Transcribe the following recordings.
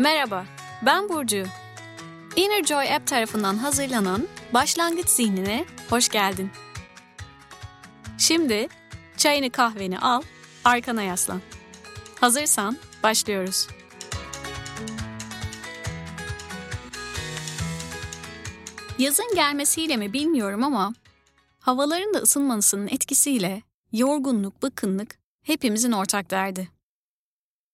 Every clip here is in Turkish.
Merhaba, ben Burcu. Inner Joy App tarafından hazırlanan Başlangıç Zihnine hoş geldin. Şimdi çayını kahveni al, arkana yaslan. Hazırsan başlıyoruz. Yazın gelmesiyle mi bilmiyorum ama havaların da ısınmasının etkisiyle yorgunluk, bıkkınlık hepimizin ortak derdi.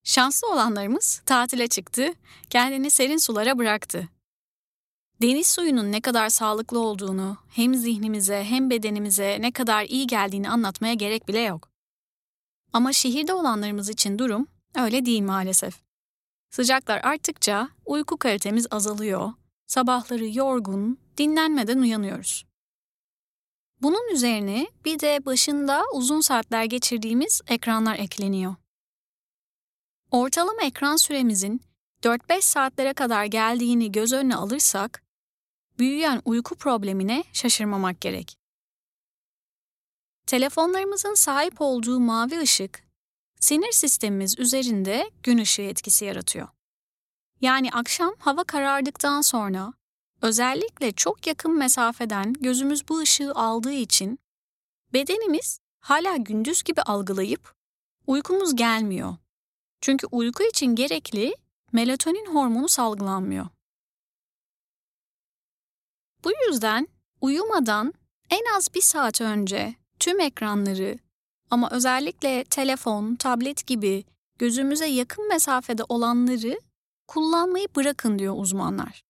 Şanslı olanlarımız tatile çıktı, kendini serin sulara bıraktı. Deniz suyunun ne kadar sağlıklı olduğunu, hem zihnimize hem bedenimize ne kadar iyi geldiğini anlatmaya gerek bile yok. Ama şehirde olanlarımız için durum öyle değil maalesef. Sıcaklar arttıkça uyku kalitemiz azalıyor, sabahları yorgun, dinlenmeden uyanıyoruz. Bunun üzerine bir de başında uzun saatler geçirdiğimiz ekranlar ekleniyor. Ortalama ekran süremizin 4-5 saatlere kadar geldiğini göz önüne alırsak, büyüyen uyku problemine şaşırmamak gerek. Telefonlarımızın sahip olduğu mavi ışık, sinir sistemimiz üzerinde gün ışığı etkisi yaratıyor. Yani akşam hava karardıktan sonra özellikle çok yakın mesafeden gözümüz bu ışığı aldığı için bedenimiz hala gündüz gibi algılayıp uykumuz gelmiyor. Çünkü uyku için gerekli melatonin hormonu salgılanmıyor. Bu yüzden uyumadan en az bir saat önce tüm ekranları ama özellikle telefon, tablet gibi gözümüze yakın mesafede olanları kullanmayı bırakın diyor uzmanlar.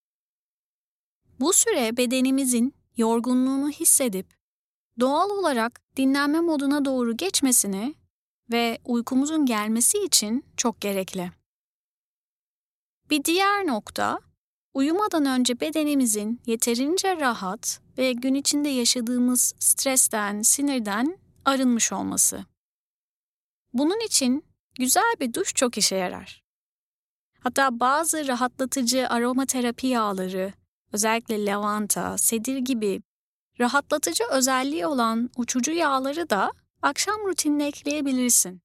Bu süre bedenimizin yorgunluğunu hissedip doğal olarak dinlenme moduna doğru geçmesini ve uykumuzun gelmesi için çok gerekli. Bir diğer nokta, uyumadan önce bedenimizin yeterince rahat ve gün içinde yaşadığımız stresten, sinirden arınmış olması. Bunun için güzel bir duş çok işe yarar. Hatta bazı rahatlatıcı aromaterapi yağları, özellikle lavanta, sedir gibi rahatlatıcı özelliği olan uçucu yağları da akşam rutinine ekleyebilirsin.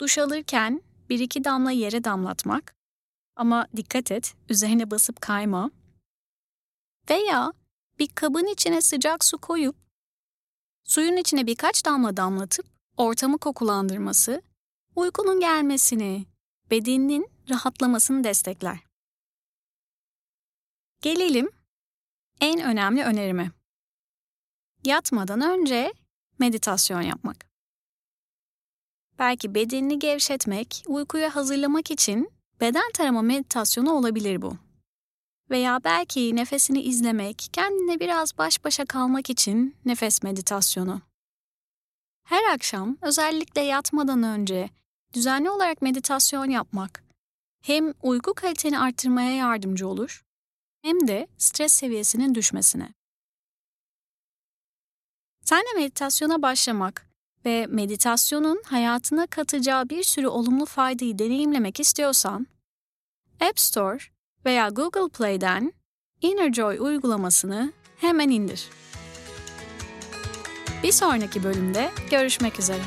Duş alırken bir iki damla yere damlatmak ama dikkat et üzerine basıp kayma. Veya bir kabın içine sıcak su koyup suyun içine birkaç damla damlatıp ortamı kokulandırması uykunun gelmesini, bedeninin rahatlamasını destekler. Gelelim en önemli önerime. Yatmadan önce meditasyon yapmak. Belki bedenini gevşetmek, uykuya hazırlamak için beden tarama meditasyonu olabilir bu. Veya belki nefesini izlemek, kendine biraz baş başa kalmak için nefes meditasyonu. Her akşam özellikle yatmadan önce düzenli olarak meditasyon yapmak hem uyku kaliteni arttırmaya yardımcı olur hem de stres seviyesinin düşmesine. Sen de meditasyona başlamak ve meditasyonun hayatına katacağı bir sürü olumlu faydayı deneyimlemek istiyorsan, App Store veya Google Play'den Inner Joy uygulamasını hemen indir. Bir sonraki bölümde görüşmek üzere.